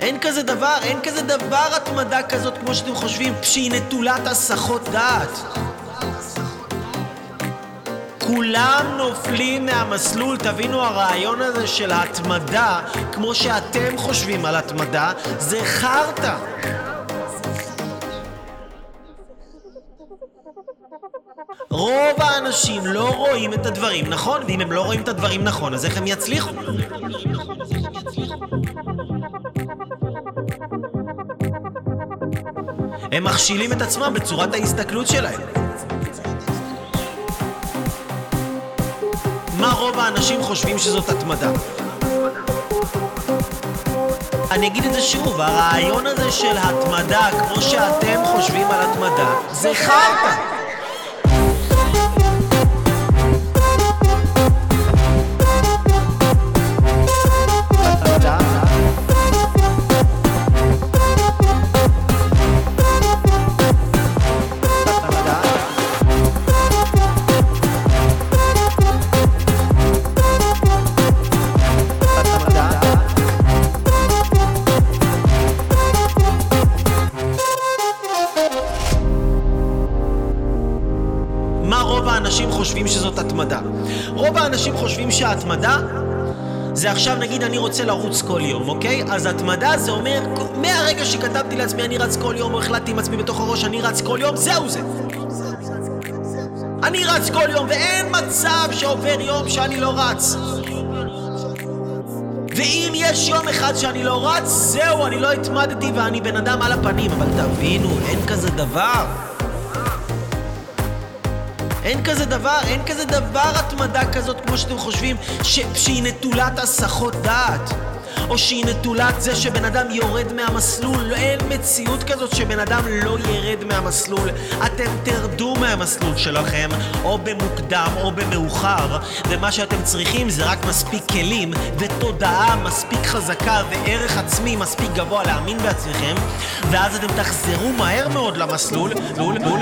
אין כזה דבר, אין כזה דבר התמדה כזאת כמו שאתם חושבים, שהיא נטולת הסחות דעת. כולם נופלים מהמסלול, תבינו הרעיון הזה של התמדה, כמו שאתם חושבים על התמדה, זה חרטא. רוב האנשים לא רואים את הדברים נכון, ואם הם לא רואים את הדברים נכון, אז איך הם יצליחו? הם מכשילים את עצמם בצורת ההסתכלות שלהם. מה רוב האנשים חושבים שזאת התמדה? אני אגיד את זה שוב, הרעיון הזה של התמדה, כמו שאתם חושבים על התמדה, זה חרטא. חושבים שזאת התמדה? רוב האנשים חושבים שההתמדה זה עכשיו נגיד אני רוצה לרוץ כל יום, אוקיי? אז התמדה זה אומר, מהרגע שכתבתי לעצמי אני רץ כל יום, או החלטתי עם עצמי בתוך הראש אני רץ כל יום, זהו זה. אני רץ כל יום, ואין מצב שעובר יום שאני לא רץ. ואם יש יום אחד שאני לא רץ, זהו, אני לא התמדתי ואני בן אדם על הפנים. אבל תבינו, אין כזה דבר. אין כזה דבר, אין כזה דבר התמדה כזאת כמו שאתם חושבים ש... שהיא נטולת הסחות דעת. או שהיא נטולת זה שבן אדם יורד מהמסלול. אין מציאות כזאת שבן אדם לא ירד מהמסלול. אתם תרדו מהמסלול שלכם או במוקדם או במאוחר. ומה שאתם צריכים זה רק מספיק כלים ותודעה מספיק חזקה וערך עצמי מספיק גבוה להאמין בעצמכם. ואז אתם תחזרו מהר מאוד למסלול, בול בול